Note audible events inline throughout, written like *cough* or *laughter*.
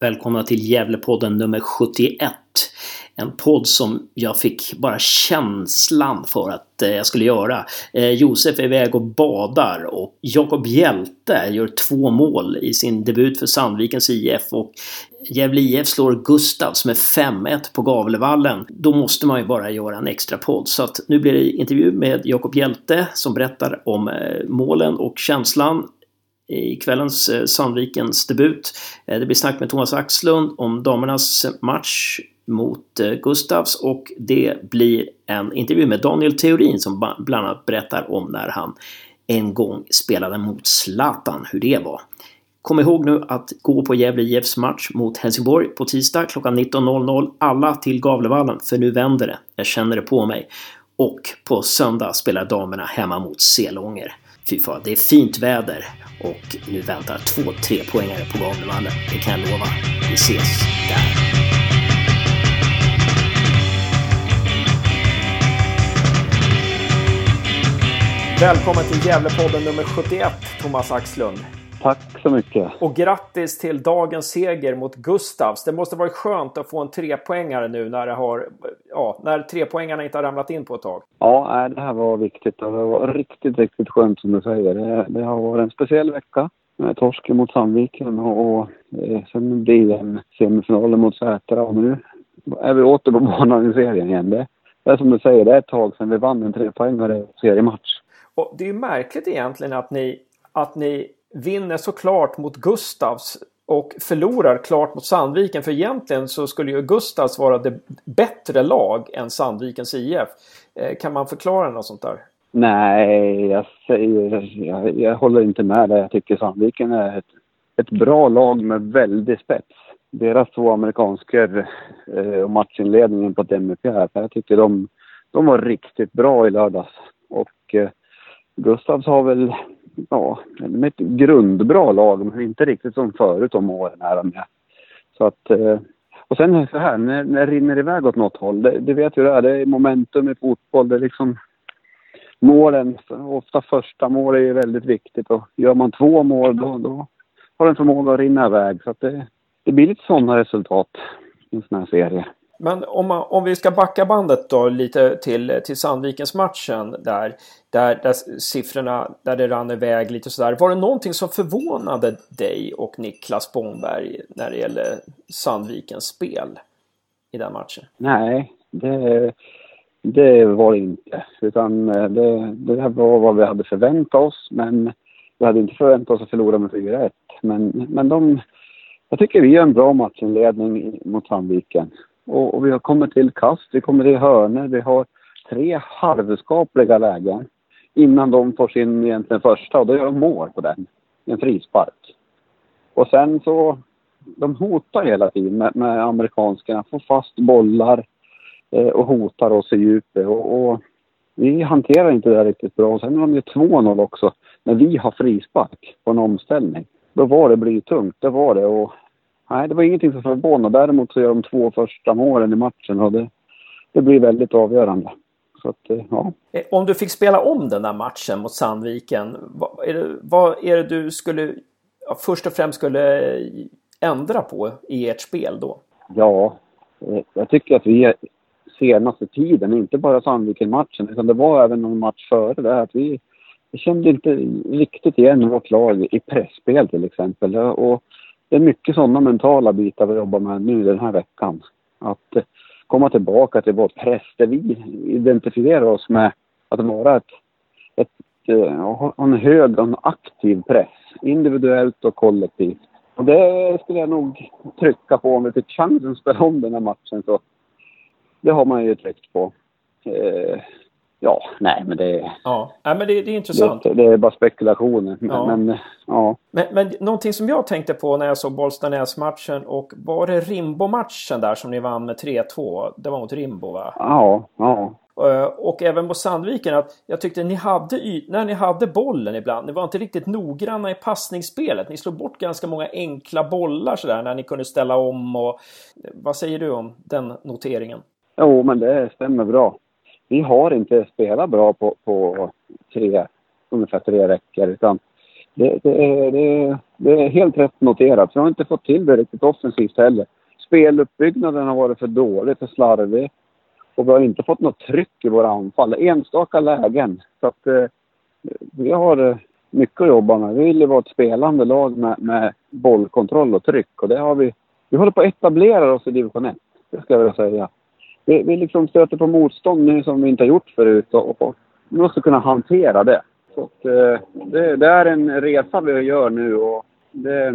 Välkomna till Gävlepodden nummer 71. En podd som jag fick bara känslan för att eh, jag skulle göra. Eh, Josef är iväg och badar och Jakob Hjälte gör två mål i sin debut för Sandvikens IF och Gävle IF slår Gustavs med 5-1 på Gavlevallen. Då måste man ju bara göra en extra podd. Så att nu blir det intervju med Jakob Hjälte som berättar om eh, målen och känslan i kvällens eh, Sandvikens debut. Eh, det blir snack med Thomas Axlund om damernas match mot eh, Gustavs och det blir en intervju med Daniel Theorin som bland annat berättar om när han en gång spelade mot Zlatan, hur det var. Kom ihåg nu att gå på Gävle IFs match mot Helsingborg på tisdag klockan 19.00. Alla till Gavlevallen, för nu vänder det. Jag känner det på mig. Och på söndag spelar damerna hemma mot Selånger. Typ Fy fan, det är fint väder och nu väntar två tre poängare på Gavlemannen. Det kan jag lova. Vi ses där. Välkommen till Gävlepodden nummer 71, Thomas Axlund. Tack så mycket. Och grattis till dagens seger mot Gustavs. Det måste varit skönt att få en trepoängare nu när, det har, ja, när trepoängarna inte har ramlat in på ett tag. Ja, det här var viktigt. Det var riktigt, riktigt skönt som du säger. Det, det har varit en speciell vecka med torsken mot Sandviken och, och eh, sen blir det en semifinal mot Sätra och nu är vi åter på banan i serien igen. Det, det är som du säger, det är ett tag sedan vi vann en trepoängare seriematch. Och det är ju märkligt egentligen att ni, att ni vinner såklart mot Gustavs och förlorar klart mot Sandviken. För egentligen så skulle ju Gustavs vara det bättre lag än Sandvikens IF. Eh, kan man förklara något sånt där? Nej, jag, säger, jag, jag håller inte med där. Jag tycker Sandviken är ett, ett bra lag med väldig spets. Deras två amerikansker eh, och matchinledningen på DMP här, jag tycker de, de var riktigt bra i lördags. Och eh, Gustavs har väl ja, med ett grundbra lag, men inte riktigt som förut om åren här med. Så att, eh, och sen så här, när, när det rinner iväg åt något håll, det, det vet ju det är, det är momentum i fotboll, det är liksom målen, ofta första mål är ju väldigt viktigt och gör man två mål då, då har den förmåga att rinna iväg. Så att det, det blir lite sådana resultat i en sån här serie. Men om, man, om vi ska backa bandet då lite till, till Sandvikens matchen där, där, där siffrorna, där det rann iväg lite sådär. Var det någonting som förvånade dig och Niklas Bomberg när det gäller Sandvikens spel i den matchen? Nej, det, det var det inte. Utan eh, det, det var vad vi hade förväntat oss. Men vi hade inte förväntat oss att förlora med 4-1. Men, men de, jag tycker vi gör en bra matchinledning mot Sandviken. Och, och vi har kommit till kast, vi kommer till hörnor, vi har tre halvskapliga lägen innan de får sin egentligen första och då gör de mål på den. En frispark. Och sen så, de hotar hela tiden med, med amerikanskarna, får fast bollar eh, och hotar oss i djupet. Och, och, vi hanterar inte det riktigt bra. Och sen har de ju 2-0 också, när vi har frispark på en omställning. Då var det blytungt, det var det. Och nej, det var ingenting som förvånade. Däremot så gör de två första målen i matchen och det, det blir väldigt avgörande. Så att, eh, ja. Eh, om du fick spela om den där matchen mot Sandviken, vad är det, vad är det du skulle först och främst skulle ändra på i ert spel då? Ja, eh, jag tycker att vi senaste tiden, inte bara Sandviken-matchen, utan det var även någon match före det, att vi, vi kände inte riktigt igen vårt lag i pressspel till exempel. Och det är mycket sådana mentala bitar vi jobbar med nu den här veckan. Att eh, komma tillbaka till vår press där vi identifierar oss med att vara ett, ett, eh, en hög och en aktiv press. Individuellt och kollektivt. Och det skulle jag nog trycka på om vi fick chansen att spela om den här matchen. Så det har man ju tryckt på. Eh, Ja, nej men det... Ja, nej, men det, det är intressant. Det, det, är bara spekulationer. Men, ja. Men, ja. Men, men någonting som jag tänkte på när jag såg Bollstanäs-matchen och var det Rimbo-matchen där som ni vann med 3-2? Det var mot Rimbo va? Ja, ja. Eh, och även på Sandviken att jag tyckte ni hade när ni hade bollen ibland, ni var inte riktigt noggranna i passningsspelet. Ni slog bort ganska många enkla bollar sådär när ni kunde ställa om och vad säger du om den noteringen? Jo, men det stämmer bra vi har inte spelat bra på, på tre, ungefär tre veckor. Utan det, det, det, det är helt rätt noterat. Vi har inte fått till det riktigt offensivt heller. Speluppbyggnaden har varit för dålig, för slarvig. Och vi har inte fått något tryck i våra anfall. Enstaka lägen. Så att eh, vi har eh, mycket att jobba med. Vi vill ju vara ett spelande lag med, med bollkontroll och tryck. Och det har vi. Vi håller på att etablera oss i division 1. Det ska jag vilja säga. Vi, vi liksom stöter på motstånd nu som vi inte har gjort förut. Och, och vi måste kunna hantera det. Så att, eh, det, det, är en resa vi gör nu och det,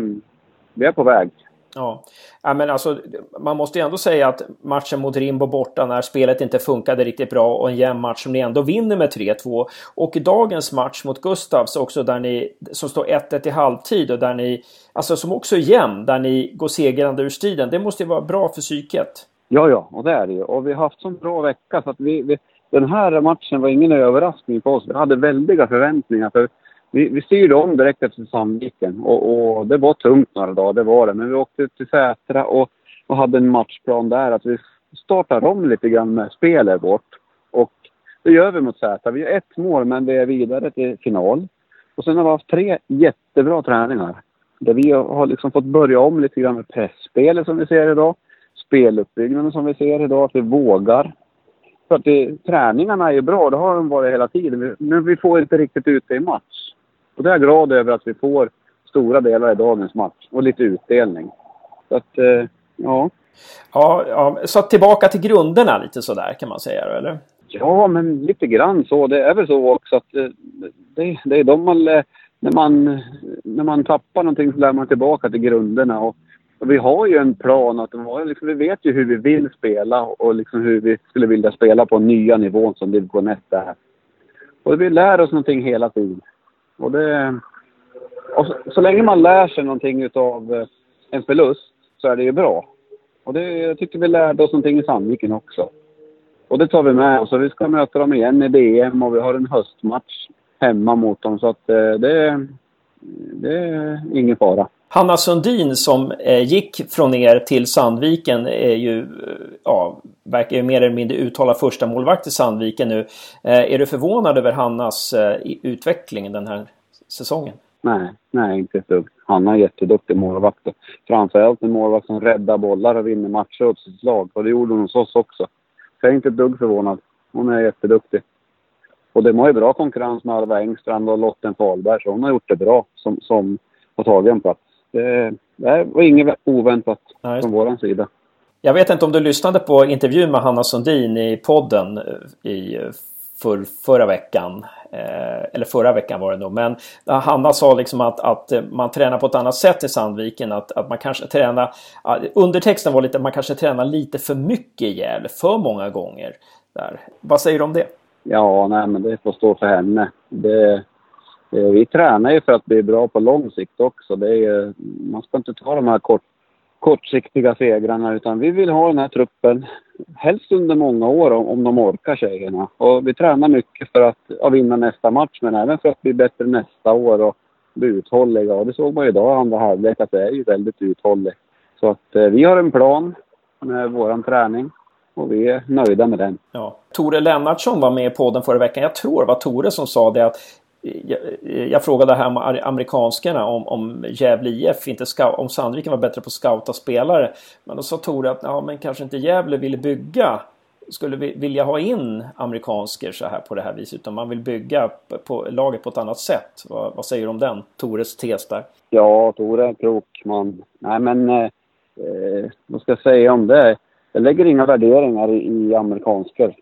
vi är på väg. Ja. ja, men alltså man måste ju ändå säga att matchen mot Rimbo borta när spelet inte funkade riktigt bra och en jämn match som ni ändå vinner med 3-2. Och dagens match mot Gustavs också där ni, som står 1-1 i halvtid och där ni, alltså som också är jämn, där ni går segrande ur striden. Det måste ju vara bra för psyket. Ja, ja, och det är det ju. Och vi har haft så bra vecka så att vi, vi den här matchen var ingen överraskning för oss. Vi hade väldiga förväntningar. För vi, vi styrde om direkt efter Sandviken och, och, det var tungt några dagar, det var det. Men vi åkte till Sätra och, och hade en matchplan där att vi startar om lite grann med spelet vårt. Och det gör vi mot Sätra. Vi har ett mål men vi är vidare till final. Och sen har vi haft tre jättebra träningar. Där vi har liksom fått börja om lite grann med pressspelet som vi ser idag. Speluppbyggnaden som vi ser idag, att vi vågar. Så att det, träningarna är ju bra, det har de varit hela tiden. Men vi får inte riktigt ut det i match. Och det är jag glad över att vi får stora delar i dagens match och lite utdelning. Så att, eh, ja. ja. Ja, så tillbaka till grunderna lite sådär kan man säga eller? Ja, men lite grann så. Det är väl så också att eh, det, det är de man, när man, när man tappar någonting så lär man tillbaka till grunderna. Och, och vi har ju en plan att liksom, vi vet ju hur vi vill spela och liksom hur vi skulle vilja spela på nya nivån som division 1 är. Och vi lär oss någonting hela tiden. Och det... Och så, så, länge man lär sig någonting utav eh, en förlust så är det ju bra. Och det, jag tycker vi lärde oss någonting i Sandviken också. Och det tar vi med oss. Vi ska möta dem igen i DM och vi har en höstmatch hemma mot dem. Så att eh, det, det är ingen fara. Hanna Sundin som eh, gick från er till Sandviken är ju, eh, ja, verkar ju mer eller mindre uttala första målvakt i Sandviken nu. Eh, är du förvånad över Hannas eh, utveckling den här säsongen? Nej, nej inte ett dugg. Hanna är jätteduktig målvakt. Framförallt en målvakt som räddar bollar och vinner matcher åt sitt lag. Och det gjorde hon hos oss också. Så jag är inte ett dugg förvånad. Hon är jätteduktig. Och det var ju bra konkurrens med Alva Engstrand och Lotten Fahlberg, så hon har gjort det bra som, som har tagit en plats. Det, det var inget oväntat Nej. från vår sida. Jag vet inte om du lyssnade på intervjun med Hanna Sundin i podden eh, i eh, för, förra veckan. Eh, eller förra veckan var det nog. Men Hanna sa liksom att, att man tränar på ett annat sätt i Sandviken. Att, att man kanske tränar... Undertexten var lite att man kanske tränar lite för mycket i Gävle. För många gånger. Där. Vad säger du om det? Ja, nej men det får stå för henne. Det, Eh, Eh, vi tränar ju för att bli bra på lång sikt också. Det är, man ska inte ta de här kort, kortsiktiga segrarna utan vi vill ha den här truppen helst under många år om, om de orkar tjejerna. Och vi tränar mycket för att ja, vinna nästa match men även för att bli bättre nästa år och bli uthålliga. Och det såg man ju idag i andra halvlek att det är ju väldigt uthålligt. Så att eh, vi har en plan med våran träning och vi är nöjda med den. Ja. Tore Lennartsson var med i podden förra veckan. Jag tror det var Tore som sa det att jag, jag frågade här med amerikanskarna om, om Gävle IF, inte scout, om Sandviken var bättre på att scouta spelare. Men då sa Tore att ja, men kanske inte Gävle ville bygga skulle vilja ha in amerikansker så här på det här viset utan man vill bygga på laget på ett annat sätt. Vad, vad säger du om den? Tores tes där. Ja, Tore är klok man. Nej men eh, eh, vad ska jag säga om det? Jag lägger inga värderingar i, i amerikansker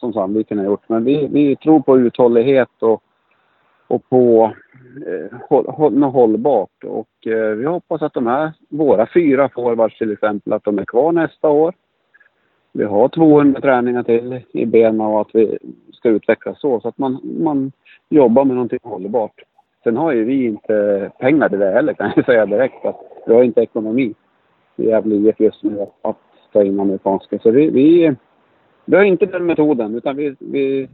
som Sandviken har gjort. Men vi, vi tror på uthållighet och, och på eh, håll, hållbart. Och eh, vi hoppas att de här, våra fyra forwards till exempel, att de är kvar nästa år. Vi har 200 träningar till i benen och att vi ska utvecklas så, så att man, man jobbar med någonting hållbart. Sen har ju vi inte pengar till det heller kan jag säga direkt. Att vi har inte ekonomi i Gävle IF just nu att ta in amerikanska. Så vi, vi, vi har inte den metoden utan vi, vi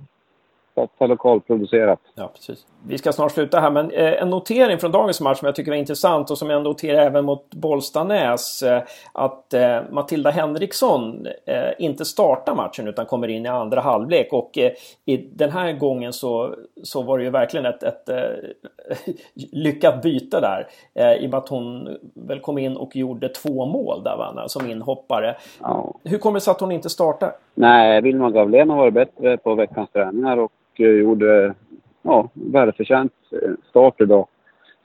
satsar lokalproducerat. Ja, precis. Vi ska snart sluta här men eh, en notering från dagens match som jag tycker var intressant och som jag noterar även mot Bollstanäs. Eh, att eh, Matilda Henriksson inte startar matchen utan kommer in i andra halvlek och i den här gången så, så var det ju verkligen ett, ett, ett *laughs* lyckat byte där. I och med att hon väl kom in och gjorde två mål där va, som inhoppare. Ja. Hur kommer det sig att hon inte startar? Nej, Vilma Gavlén har varit bättre på veckans träningar och eh, gjorde ja, välförtjänt eh, start idag.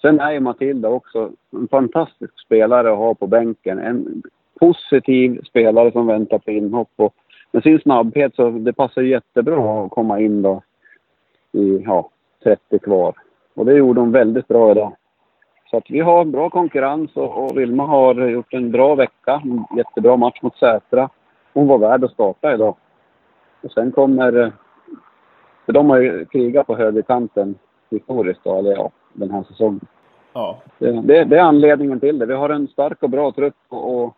Sen är ju Matilda också en fantastisk spelare att ha på bänken. En positiv spelare som väntar på inhopp. Och med sin snabbhet så det passar jättebra att komma in då i ja, 30 kvar. Och det gjorde hon väldigt bra idag. Så att vi har bra konkurrens och, och Vilma har gjort en bra vecka. En jättebra match mot Sätra. Hon var värd att starta idag. Och sen kommer... För de har ju krigat på högerkanten historiskt då, eller ja, den här säsongen. Ja. Det, det, det, är anledningen till det. Vi har en stark och bra trupp och,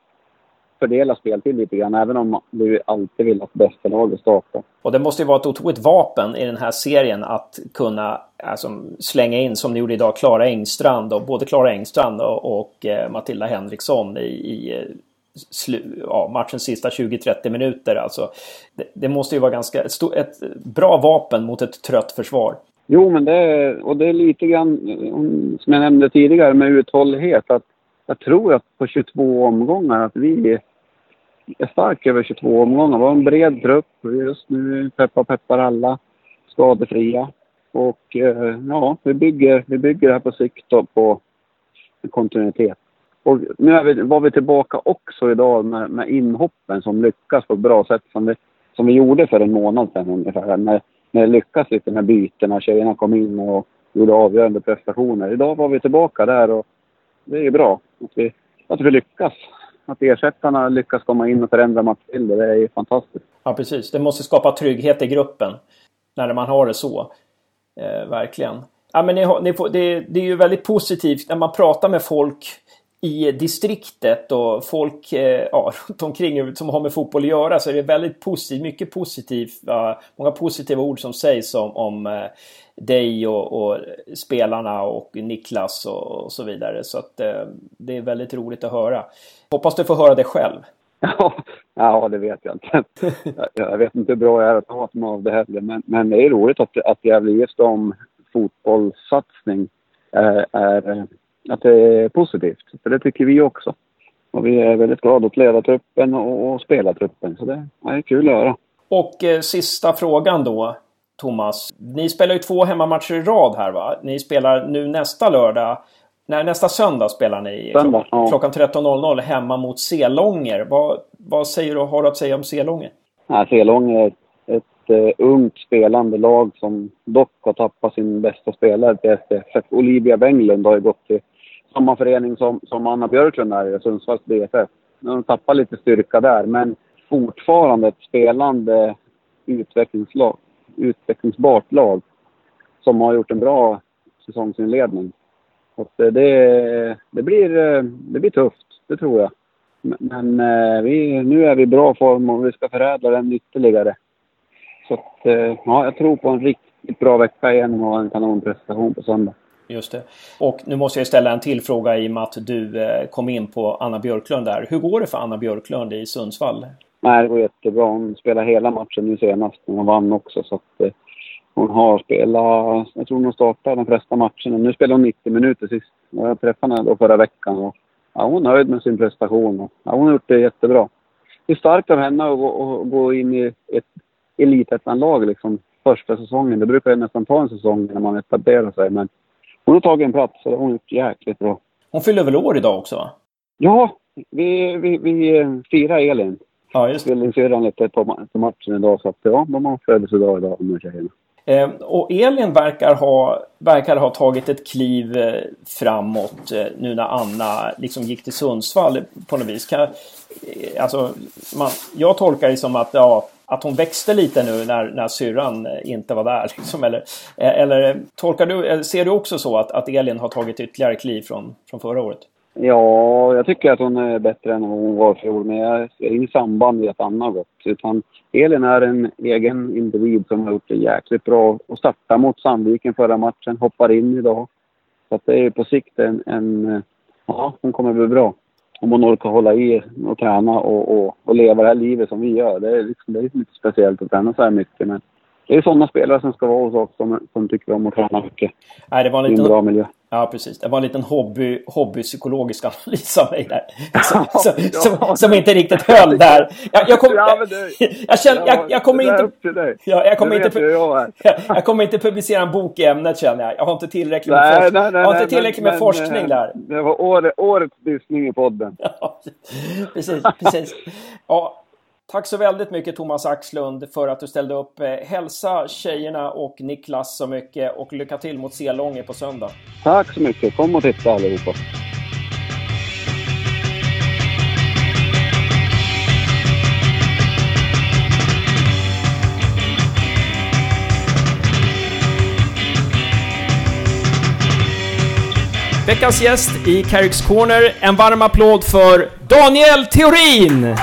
fördela speltid lite grann, även om du alltid vill att bästa laget startar. Och det måste ju vara ett otroligt vapen i den här serien att kunna alltså, slänga in, som ni gjorde idag, Klara Engstrand och både Klara Engstrand och, och eh, Matilda Henriksson i, i slu, ja, matchens sista 20-30 minuter. Alltså, det, det, måste ju vara ganska ett, ett bra vapen mot ett trött försvar. Jo, men det är, och det är lite grann som jag nämnde tidigare med uthållighet. Att jag tror att på 22 omgångar att vi är starka över 22 omgångar. Vi har en bred trupp. Just nu peppar peppar alla skadefria. Och eh, ja, vi bygger, vi bygger det här på sikt på kontinuitet. Och nu är vi, var vi tillbaka också idag med, med inhoppen som lyckas på ett bra sätt som vi, som vi gjorde för en månad sedan ungefär. När, när det lyckas lite med bytena, tjejerna kom in och gjorde avgörande prestationer. Idag var vi tillbaka där och det är bra att vi, att vi lyckas. Att ersättarna lyckas komma in och förändra matchbilder, det är fantastiskt. Ja, precis. Det måste skapa trygghet i gruppen när man har det så. Eh, verkligen. Ja, men ni ni får, det, det, är ju väldigt positivt när man pratar med folk i distriktet och folk eh, ja, *laughs* runt omkring som har med fotboll att göra så är det väldigt positivt, mycket positivt, uh, många positiva ord som sägs om, om uh, dig och, och, spelarna och Niklas och, och så vidare. Så att uh, det är väldigt roligt att höra. Hoppas du får höra det själv. *laughs* Ja, ja det vet jag inte. *laughs* jag, vet inte hur bra jag är att ta mig av det heller. Men, men det är roligt att, att Gävle just om fotbollssatsning är, är att det är positivt. För det tycker vi också. Och vi är väldigt glada att leda truppen och, och spela truppen. Så det är kul att höra. Och eh, sista frågan då, Thomas. Ni spelar ju två hemmamatcher i rad här va? Ni spelar nu nästa lördag Nej, nästa söndag spelar ni söndag, ja. klockan 13.00 hemma mot Selånger. Vad, vad säger du, har du att säga om Selånger? Ja, Selånger är ett uh, ungt spelande lag som dock har tappat sin bästa spelare till SDF. Olivia Wenglund har ju gått till samma förening som, som Anna Björklund är i Sundsvalls BFF. De tappar lite styrka där, men fortfarande ett spelande utvecklingslag, utvecklingsbart lag som har gjort en bra säsongsinledning. Och det, det, blir, det blir tufft, det tror jag. Men eh, vi, nu är vi i bra form och vi ska förädla den ytterligare. Så att, eh, ja, jag tror på en riktigt bra vecka igen och en kanonprestation på söndag. Just det. Och nu måste jag ställa en till fråga i och med att du eh, kom in på Anna Björklund där. Hur går det för Anna Björklund i Sundsvall? Nej, det går jättebra. Hon spelade hela matchen nu senast. Hon vann också så att eh, hon har spelat, jag tror hon startade de flesta matcherna. Nu spelar hon 90 minuter sist. Jag träffade henne då förra veckan och ja, hon är nöjd med sin prestation. Och, ja, hon har gjort det jättebra. Det är starkt av henne att gå, gå in i ett elitettan-lag liksom första säsongen. Det brukar ju nästan ta en säsong när man etablerar sig. Men hon har tagit en plats och det har hon gjort jäkligt bra. Hon fyller väl år idag också va? Ja, vi, vi, vi eh, firar Elin. Ja, just det. Tvillingsyrran lite på, på matchen idag så att ja, de har födelsedag idag de här tjejerna. Eh, och Elin verkar ha, verkar ha tagit ett kliv eh, framåt eh, nu när Anna liksom gick till Sundsvall på något vis. Kan, alltså, man, jag tolkar det som att, ja, att hon växte lite nu när, när syrran eh, inte var där. *laughs* Liksom, eller, eh, eller tolkar du, eh, ser du också så att, att Elin har tagit ytterligare kliv från, från förra året? Ja, jag tycker att hon är bättre än hon var i fjol, men jag ser inget samband i att Anna har gått. Utan Elin är en egen individ som har gjort det jäkligt bra och startade mot Sandviken förra matchen, hoppar in idag. Så att det är på sikt en, en ja, hon kommer bli bra. Om hon orkar hålla i och träna och, och, och leva det här livet som vi gör. Det är, liksom, det är lite speciellt att träna så här mycket, men det är sådana spelare som ska vara hos oss som, som tycker om att träna mycket. Nej, det var en I en liten, bra miljö. Ja, precis. Det var en liten hobby, hobbypsykologisk *laughs* analys av mig där. Som, *laughs* som, Ja. som, som inte riktigt höll där. Jag, jag, kom, Ja, jag, men du- jag, känner, jag, jag kommer inte... Ja, jag kommer inte... *laughs* jag kommer inte publicera en bok i ämnet känner jag. Jag har inte tillräckligt med, Nej, forsk- nej, nej, jag har inte tillräckligt men- med men, forskning eh, där. Det var året, årets dissning i podden. Ja, precis, precis. Ja, tack så väldigt mycket Thomas Axlund för att du ställde upp. Eh, Hälsa tjejerna och Niklas så mycket och lycka till mot Selånge på söndag. Tack så mycket. Kom och titta allihopa. Veckans gäst i Carricks Corner. En varm applåd för Daniel Theorin!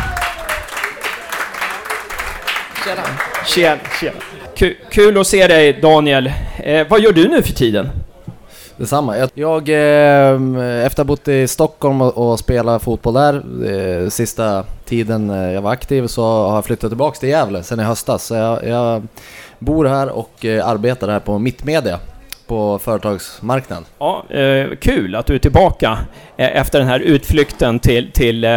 Tjena. Tjena, tjena. Ku- Kul att se dig Daniel. Eh, vad gör du nu för tiden? Detsamma. Jag, jag eh, efter att ha bott i Stockholm och, och spelat fotboll där, eh, sista tiden eh, jag var aktiv så har jag flyttat tillbaks till Gävle sen i höstas. Så jag, jag bor här och eh, arbetar här på Mittmedia på företagsmarknaden. Ja, eh, kul att du är tillbaka eh, efter den här utflykten till, till eh,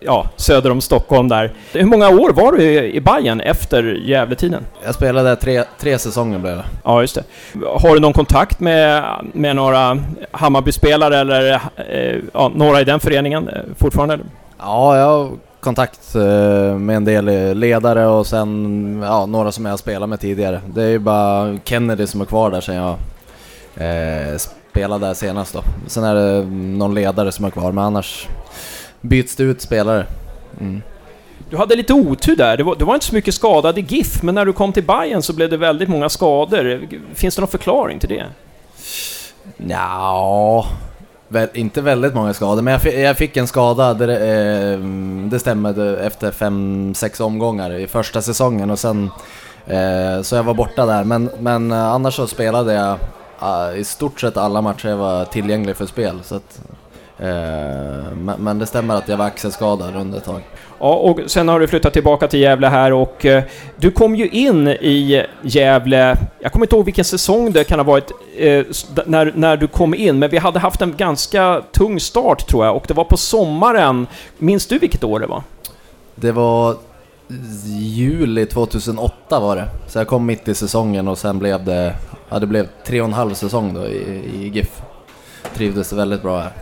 ja, söder om Stockholm där. Hur många år var du i, Bayern efter Gävletiden? Jag spelade där tre, tre säsonger blev det. Ja, just det. Har du någon kontakt med, med några Hammarby-spelare eller eh, ja, några i den föreningen eh, fortfarande? Ja, jag kontakt eh, med en del ledare och sen ja, några som jag har spelat med tidigare. Det är ju bara Kennedy som är kvar där sen jag eh, spelade där senast då. Sen är det någon ledare som är kvar, men annars byts det ut spelare. Mm. Du hade lite otur där. Det var, det var inte så mycket skadade GIF, men när du kom till Bayern så blev det väldigt många skador. Finns det någon förklaring till det? Ja, väl, inte väldigt många skador, men jag fick, jag fick en skada, det, eh, det stämmer, efter fem, sex omgångar i första säsongen och sen eh, så jag var borta där. Men, men eh, annars så spelade jag eh, i stort sett alla matcher jag var tillgänglig för spel. Så att, eh, men, men det stämmer att jag var axelskadad under ett tag. Ja, och sen har du flyttat tillbaka till Gävle här och eh, du kom ju in i Gävle, jag kommer inte ihåg vilken säsong det kan ha varit eh, när, när du kom in, men vi hade haft en ganska tung start tror jag och det var på sommaren. Minns du vilket år det var? Det var juli 2008 var det. Så jag kom mitt i säsongen och sen blev det, ja det blev tre och en halv säsong då i, i GIF. Trivdes väldigt bra här.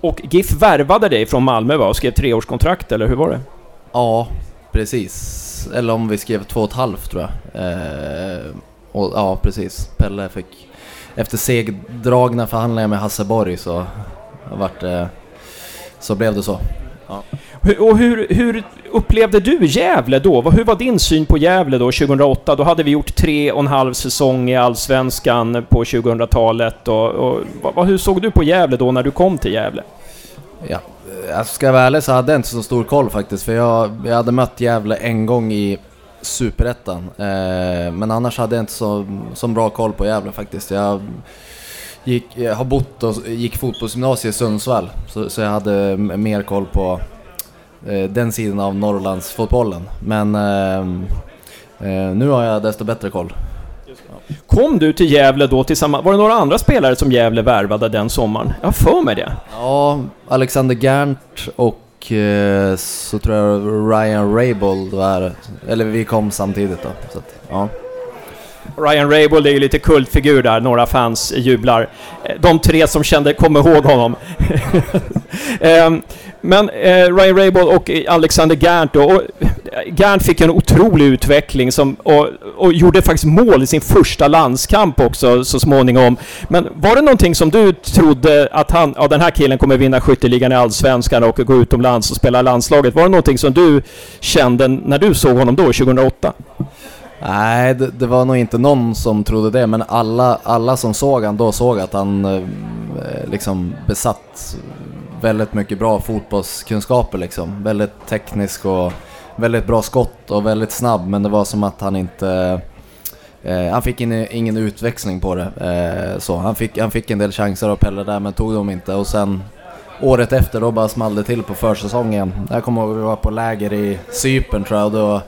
Och GIF värvade dig från Malmö va? och skrev treårskontrakt, eller hur var det? Ja, precis. Eller om vi skrev två och ett halvt tror jag. Eh, och, ja, precis. Pelle fick... Efter segdragna förhandlingar med Hasseborg så vart det... Så blev det så. Hur- och hur, hur upplevde du Gävle då? Hur var din syn på Gävle då 2008? Då hade vi gjort tre och en halv säsong i Allsvenskan på 2000-talet. Och, och, vad- hur såg du på Gävle då när du kom till Gävle? Ja, eh, jag ska vara ärlig så hade jag inte så stor koll faktiskt. För jag, jag hade mött Gävle en gång i Superettan. Eh, men annars hade jag inte så, så bra koll på Gävle faktiskt. Jag, gick, jag har bott och gick fotbollsgymnasiet i Sundsvall. Så, så jag hade mer koll på den sidan av Norrlandsfotbollen. Men eh, eh, nu har jag desto bättre koll. Kom du till Gävle då tillsammans... Var det några andra spelare som Gävle värvade den sommaren? Jag har för mig det. Ja, Alexander Gerndt och eh, så tror jag Ryan Raybold var Eller vi kom samtidigt då. Så att, ja. Ryan Raybould är ju lite kultfigur där, några fans jublar. Eh, De tre som kände, kommer ihåg honom. *laughs* Men eh, Ryan Raybould och Alexander Gant då. Och Gant fick en otrolig utveckling som, och, och gjorde faktiskt mål i sin första landskamp också så småningom. Men var det någonting som du trodde att han, ja den här killen kommer vinna skytteligan i Allsvenskan och gå utomlands och spela i landslaget. Var det någonting som du kände när du såg honom då, 2008? Nej, det, det var nog inte någon som trodde det, men alla, alla som såg han då såg att han eh, liksom besatt väldigt mycket bra fotbollskunskaper liksom. Väldigt teknisk och väldigt bra skott och väldigt snabb, men det var som att han inte... Eh, han fick in, ingen utväxling på det. Eh, så. Han, fick, han fick en del chanser av Pelle där, men tog dem inte. Och sen året efter då bara small det till på försäsongen. Jag kommer ihåg att vi var på läger i Cypern tror jag, och då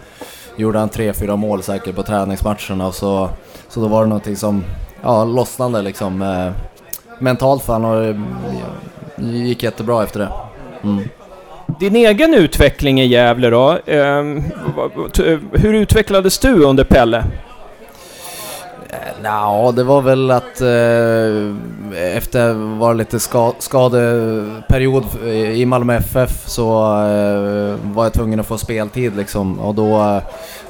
gjorde han tre, fyra mål säkert på träningsmatcherna och så, så då var det någonting som ja, lossnade liksom eh, mentalt för han har det gick jättebra efter det. Mm. Din egen utveckling i Gävle då? Eh, hur utvecklades du under Pelle? Ja, det var väl att eh, efter var lite ska, skadeperiod i Malmö FF så eh, var jag tvungen att få speltid liksom och då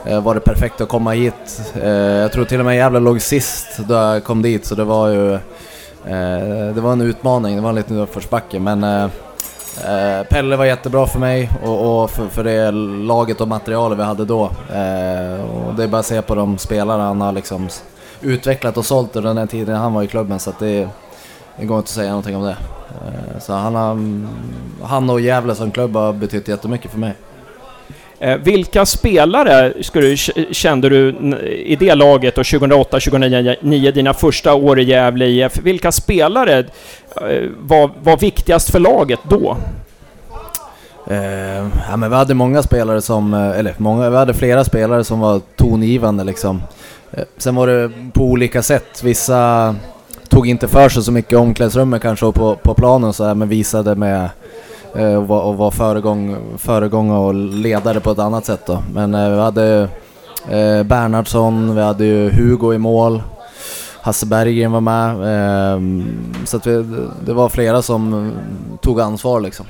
eh, var det perfekt att komma hit. Eh, jag tror till och med Gävle låg sist då jag kom dit så det var ju eh, Eh, det var en utmaning, det var en liten uppförsbacke men eh, eh, Pelle var jättebra för mig och, och för, för, det laget och materialet vi hade då. Eh, och det är bara att se på de spelare han har liksom utvecklat och sålt under den tiden han var i klubben så att det, det går inte att säga någonting om det. Eh, så han, har, mm, han och Gävle som klubb har betytt jättemycket för mig. Eh, vilka spelare skulle, kände du i det laget och 2008-2009, dina första år i Gävle IF, vilka spelare eh, var, var viktigast för laget då? Eh, ja, men vi hade många spelare som, eh, eller många, vi hade flera spelare som var tongivande liksom. Eh, sen var det på olika sätt. Vissa tog inte för sig så mycket i omklädningsrummet kanske och på, på planen så här, men visade med Eh, och var, och var föregång, föregångare och ledare på ett annat sätt då. Men eh, vi hade eh, Bernhardsson, vi hade ju Hugo i mål, Hasse Berggren var med. Eh, så att vi, det var flera som tog ansvar liksom.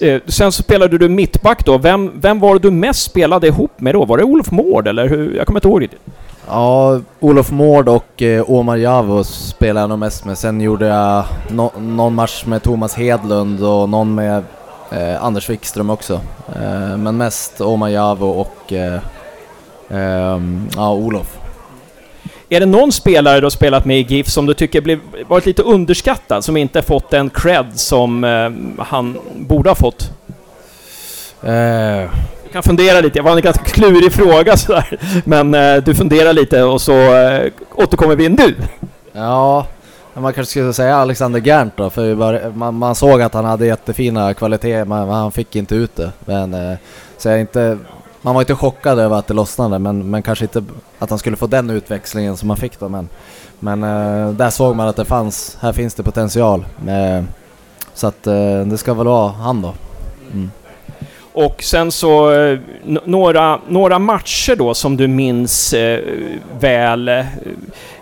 Eh, sen så spelade du mittback då. Vem, vem var det du mest spelade ihop med då? Var det Olof Mård eller hur? Jag kommer inte ihåg riktigt. Ja, Olof Mård och eh, Omar Javo spelade jag nog mest med. Sen gjorde jag no någon match med Thomas Hedlund och någon med eh, Anders Wikström också. Eh, men mest Omar Javo och eh, ehm, ja, Olof. Är det någon spelare du har spelat med i GIF som du tycker blev, varit lite underskattad, som inte fått den cred som eh, han borde ha fått? Kan fundera lite. Det var en ganska klurig fråga sådär. Men eh, du funderar lite och så eh, återkommer vi nu. Ja, man kanske skulle säga Alexander Gerndt då, för man, man, såg att han hade jättefina kvaliteter, men han fick inte ut det. Men, eh, så jag inte, man var inte chockad över att det lossnade, men, men kanske inte att han skulle få den utväxlingen som han fick då. Men, men eh, där såg man att det fanns, här finns det potential. Eh, så att eh, det ska väl vara han då. Mm. Och sen så eh, några, några matcher då som du minns eh, väl. Eh,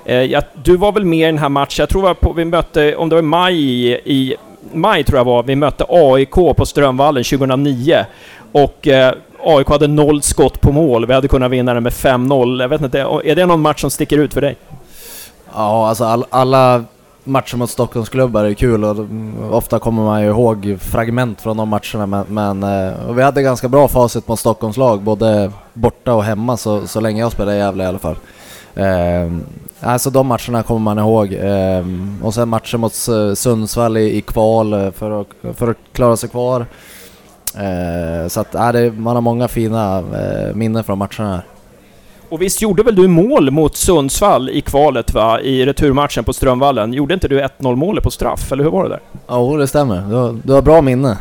eh, ja, du var väl med i den här matchen, jag tror på, vi mötte, om det var i maj, i maj tror jag var, vi mötte AIK på Strömvallen 2009. Och eh, AIK hade noll skott på mål, vi hade kunnat vinna den med 5-0. Jag vet inte, är det någon match som sticker ut för dig? Ja, alltså all, alla matcher mot Stockholmsklubbar är kul och ofta kommer man ju ihåg fragment från de matcherna men, men eh, vi hade ganska bra facit mot Stockholmslag både borta och hemma så, så länge jag spelade i Gävle i alla fall. Eh, alltså de matcherna kommer man ihåg. Eh, och sen matcher mot Sundsvall i, i kval eh, för att, för att klara sig kvar. Eh, så att, eh, det, man har många fina eh, minnen från matcherna här. Och visst gjorde väl du mål mot Sundsvall i kvalet va? I returmatchen på Strömvallen. Gjorde inte du 1-0 målet på straff, eller hur var det där? Ja, det stämmer. Du har, du har bra minne.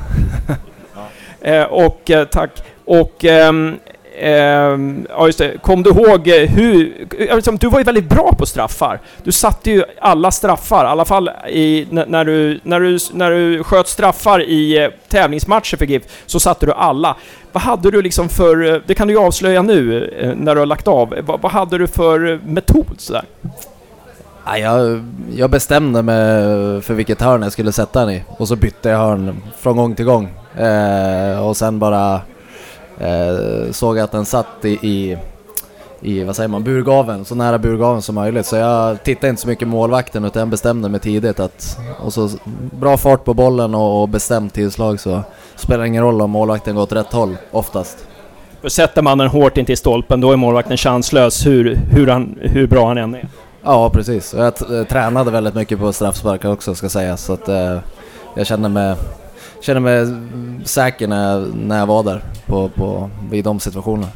*laughs* eh, och eh, tack. Och Ehm, Ehm, ja, just det. Kom du ihåg eh, hur... Liksom, du var ju väldigt bra på straffar. Du satte ju alla straffar, i alla fall i, när, du, när, du, när du sköt straffar i eh, tävlingsmatcher för GIF, så satte du alla. Vad hade du liksom för... Eh, det kan du ju avslöja nu, när du har lagt av. Vad, vad hade du för metod sådär? jag, jag bestämde mig för vilket hörn jag skulle sätta den i och så bytte jag hörn från gång till gång. Eh, och sen bara Eh, såg att den satt i, i, i, vad säger man, burgaven, så nära burgaven som möjligt. Så jag tittade inte så mycket målvakten utan jag bestämde mig tidigt att, och så bra fart på bollen och, och bestämt tillslag så spelar det ingen roll om målvakten går åt rätt håll, oftast. För sätter man den hårt in till stolpen då är målvakten chanslös hur, hur, han, hur bra han än är. Ja, precis. Jag tränade väldigt mycket på straffsparkar också ska sägas, så att eh, jag kände mig känner mig säker när jag, när jag var där på, på, i de situationerna.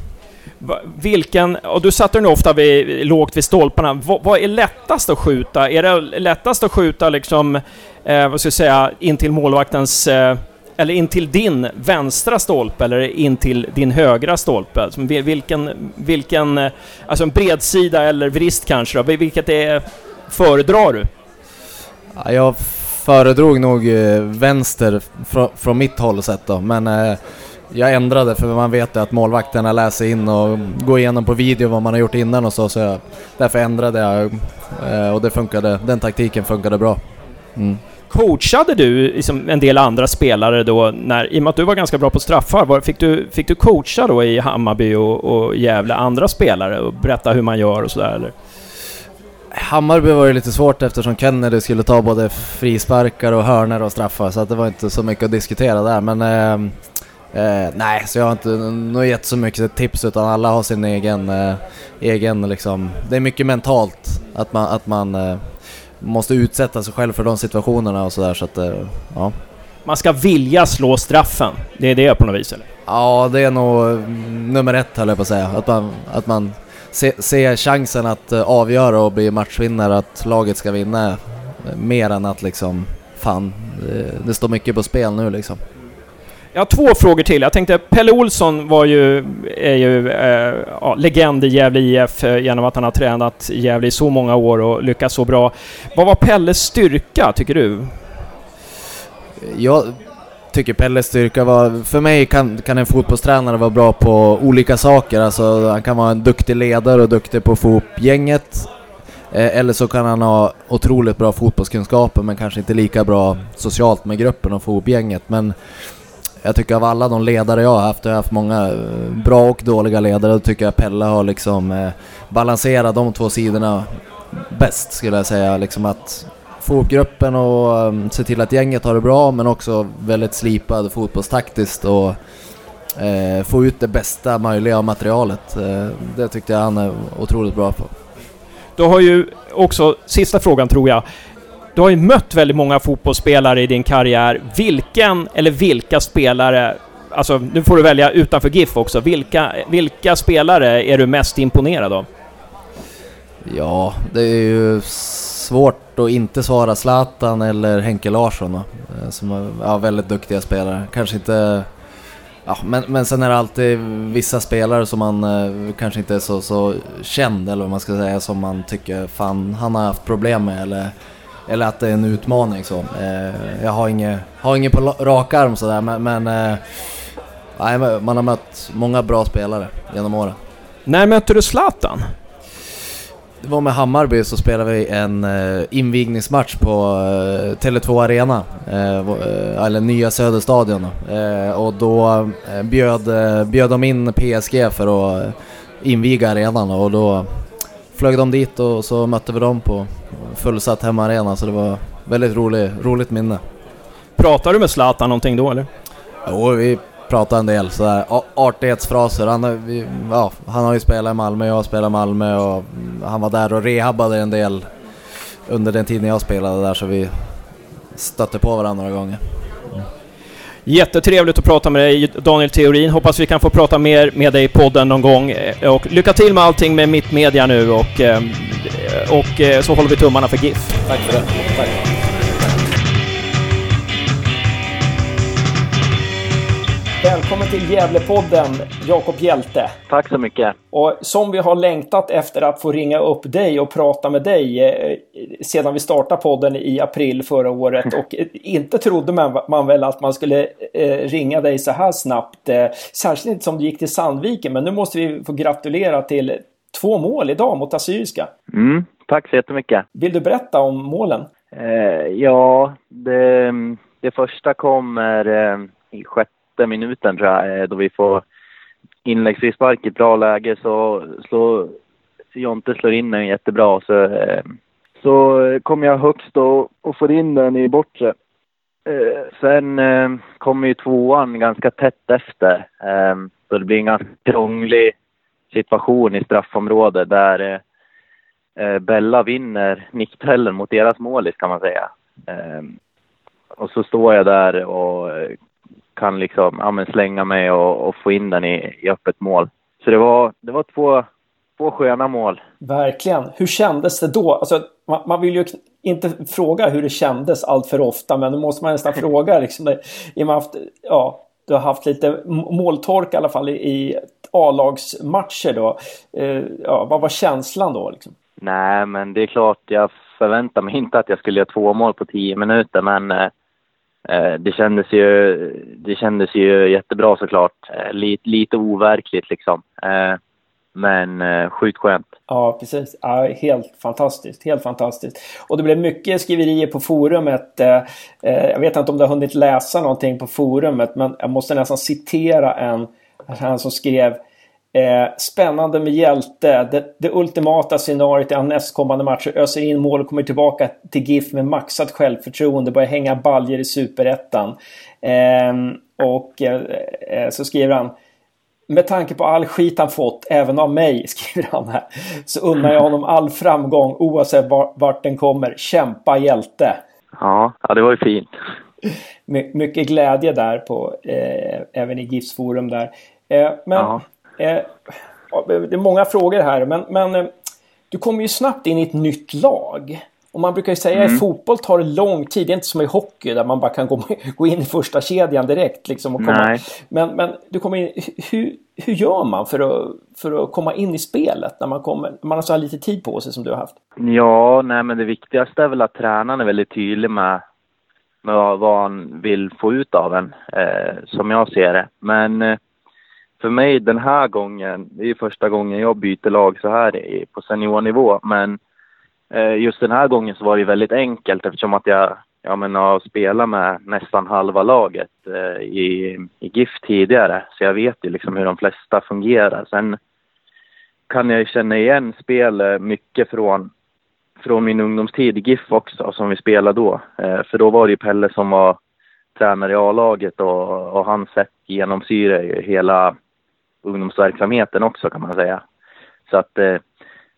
Vilken, och du satte den ofta vid, lågt vid stolparna. Vad, vad, är lättast att skjuta? Är det lättast att skjuta liksom, eh, vad ska jag säga, in till målvaktens eh, eller in till din vänstra stolpe eller in till din högra stolpe? Alltså, vilken, vilken, eh, alltså en bredsida eller vrist kanske då? Vilket är, föredrar du? Ja, jag föredrog nog eh, vänster fr från mitt håll sett då, men eh, jag ändrade för man vet att målvakterna läser in och går igenom på video vad man har gjort innan och så, så jag, därför ändrade jag eh, och det funkade, den taktiken funkade bra. Mm. Coachade du liksom en del andra spelare då, när, i och med att du var ganska bra på straffar, var, fick, du, fick du coacha då i Hammarby och, och Gävle andra spelare och berätta hur man gör och sådär eller? Hammarby var det lite svårt eftersom Kennedy skulle ta både frisparkar och hörner och straffar så att det var inte så mycket att diskutera där men eh, eh, nej, så jag har inte nog gett så mycket tips utan alla har sin egen, eh, egen liksom, det är mycket mentalt att man, att man eh, måste utsätta sig själv för de situationerna och sådär så att, eh, ja. Man ska vilja slå straffen, det är det på något vis eller? Ja, det är nog nummer ett höll jag på att säga. Att man, att man ser se chansen att eh, avgöra och bli matchvinnare, att laget ska vinna eh, mer än att liksom, fan, det, det står mycket på spel nu liksom. Jag har två frågor till. Jag tänkte, Pelle Olsson var ju, är ju eh, ja, legend i Gävle IF eh, genom att han har tränat Gävle i så många år och lyckats så bra. Vad var Pelles styrka, tycker du? Jag tycker Pelles styrka var... För mig kan, kan en fotbollstränare vara bra på olika saker. Alltså, han kan vara en duktig ledare och duktig på att få ihop gänget. Eh, eller så kan han ha otroligt bra fotbollskunskaper men kanske inte lika bra socialt med gruppen och få ihop gänget. Men jag tycker av alla de ledare jag har haft, jag har haft många eh, bra och dåliga ledare, då tycker jag Pelle har liksom eh, balanserat de två sidorna bäst skulle jag säga. Liksom att få upp gruppen och um, se till att gänget har det bra men också väldigt slipad fotbollstaktiskt och eh, få ut det bästa möjliga av materialet. Eh, det tyckte jag han är otroligt bra på. Du har ju också, sista frågan tror jag, du har ju mött väldigt många fotbollsspelare i din karriär. Vilken eller vilka spelare, alltså nu får du välja utanför GIF också, vilka, vilka spelare är du mest imponerad av? Ja, det är ju svårt att inte svara Zlatan eller Henke Larsson då, eh, som är ja, väldigt duktiga spelare. Kanske inte... Ja, men, men sen är det alltid vissa spelare som man eh, kanske inte är så, så känd eller vad man ska säga som man tycker fan han har haft problem med eller eller att det är en utmaning så. Eh, jag har inget, har inget på rak arm sådär men, men eh, nej, man har mött många bra spelare genom åren. När mötte du Zlatan? Det var med Hammarby så spelade vi en uh, invigningsmatch på uh, Tele2 Arena, uh, eller nya Söderstadion. Och då bjöd, bjöd de in PSG för att inviga arenan och då flög de dit och så mötte vi dem på fullsatt hemmaarena så det var väldigt rolig, roligt minne. Pratade du med Zlatan någonting då eller? Jo, vi pratade en del sådär artighetsfraser. Han, vi, ja, han har ju spelat i Malmö, jag har spelat i Malmö och han var där och rehabbade en del under den tiden jag spelade där så vi stötte på varandra några gånger. Jättetrevligt att prata med dig Daniel Theorin. Hoppas vi kan få prata mer med dig i podden någon gång. Eh, och lycka till med allting med Mittmedia nu och, eh, och eh, så håller vi tummarna för GIF. Tack för det. Tack. Välkommen till Gävlepodden, Jakob Hjälte. Tack så mycket. Och som vi har längtat efter att få ringa upp dig och prata med dig eh, sedan vi startade podden i april förra året. Och inte trodde man, man väl att man skulle eh, ringa dig så här snabbt. Eh, särskilt inte som du gick till Sandviken. Men nu måste vi få gratulera till två mål idag mot Assyriska. Mm, tack så jättemycket. Vill du berätta om målen? Ja, det, det första kommer i sjätte sjätte minuten tror jag, eh, då vi får inläggsfrispark i ett bra läge så slår Jonte slår in den jättebra. Så, eh, så kommer jag högst och, och får in den i bortre. Eh, sen kommer ju tvåan ganska tätt efter. Så det blir en ganska krånglig situation i straffområdet där Bella vinner nickduellen mot deras målis kan man säga. Och så står jag där och kan liksom, ja, men slänga mig och, och, få in den i, i öppet mål. Så det var, det var två, två sköna mål. Verkligen. Hur kändes det då? Alltså, man, man vill ju inte fråga hur det kändes allt för ofta, men då måste man nästan *laughs* fråga liksom. I och med haft, ja, du har haft lite måltork i alla fall i A-lagsmatcher då. Eh, ja, vad var känslan då? Liksom? Nej, men det är klart, jag förväntar mig inte att jag skulle göra två mål på tio minuter, men eh Eh, det, kändes ju, det kändes ju jättebra såklart. Eh, lite, lite overkligt liksom. Eh, men eh, sjukt skönt. Ja, precis. Ja, helt fantastiskt. Helt fantastiskt. Och det blev mycket skriverier på forumet. Jag vet inte om du har hunnit läsa någonting på forumet, men jag måste nästan citera en, han som skrev Eh, spännande med hjälte. Det, det ultimata scenariot i nästkommande matcher. Öser in mål och kommer tillbaka till GIF med maxat självförtroende. Börjar hänga baljer i superettan. Eh, och eh, eh så skriver han med tanke på all skit han fått, även av mig, *laughs* skriver han här, så unnar jag honom all framgång oavsett vart den kommer. Kämpa hjälte! Ja, ja det var ju fint. My mycket glädje där på, eh, även i GIFs forum där. Eh, men ja. Eh, det är många frågor här, men, men eh, du kommer ju snabbt in i ett nytt lag. Och man brukar ju säga mm. att fotboll tar det lång tid. Det är inte som i hockey där man bara kan gå, *laughs* gå in i första kedjan direkt. Liksom, och komma. Nej. Men, men du kommer in, hur, hur gör man för att, för att komma in i spelet när man, kommer, när man har så här lite tid på sig som du har haft? Ja, nej men det viktigaste är väl att tränaren är väldigt tydlig med, med vad han vill få ut av en, eh, som jag ser det. Men eh, för mig den här gången, det är första gången jag byter lag så här på seniornivå, men Eh, just den här gången så var det väldigt enkelt eftersom att jag, jag menar, har spelat med nästan halva laget eh, i, i GIF tidigare. Så jag vet ju liksom hur de flesta fungerar. Sen kan jag känna igen spel eh, mycket från, från min ungdomstid i GIF också, som vi spelade då. Eh, för då var det ju Pelle som var tränare i A-laget och, och hans sätt genomsyrar ju hela ungdomsverksamheten också kan man säga. Så att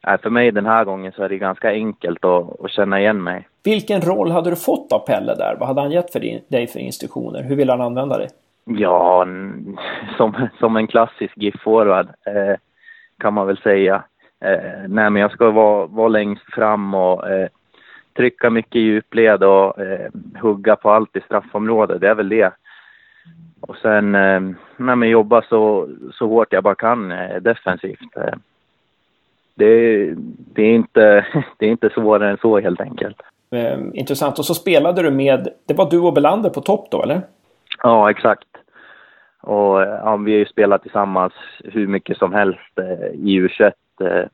Nej, för mig den här gången så är det ganska enkelt att, att känna igen mig. Vilken roll hade du fått av Pelle där? Vad hade han gett för dig för instruktioner? Hur ville han använda dig? Ja, som, som en klassisk GIF-forward eh, kan man väl säga. Eh, nej, men jag ska vara, vara längst fram och eh, trycka mycket i djupled och eh, hugga på allt i straffområdet. Det är väl det. Och sen eh, nej, men jobba så, så hårt jag bara kan eh, defensivt. Eh, det, det, är inte, *laughs* det är inte svårare än så helt enkelt. Eh, intressant. Och så spelade du med, det var du och Belander på topp då eller? Ja, exakt. Och ja, vi har ju spelat tillsammans hur mycket som helst i U21 eh,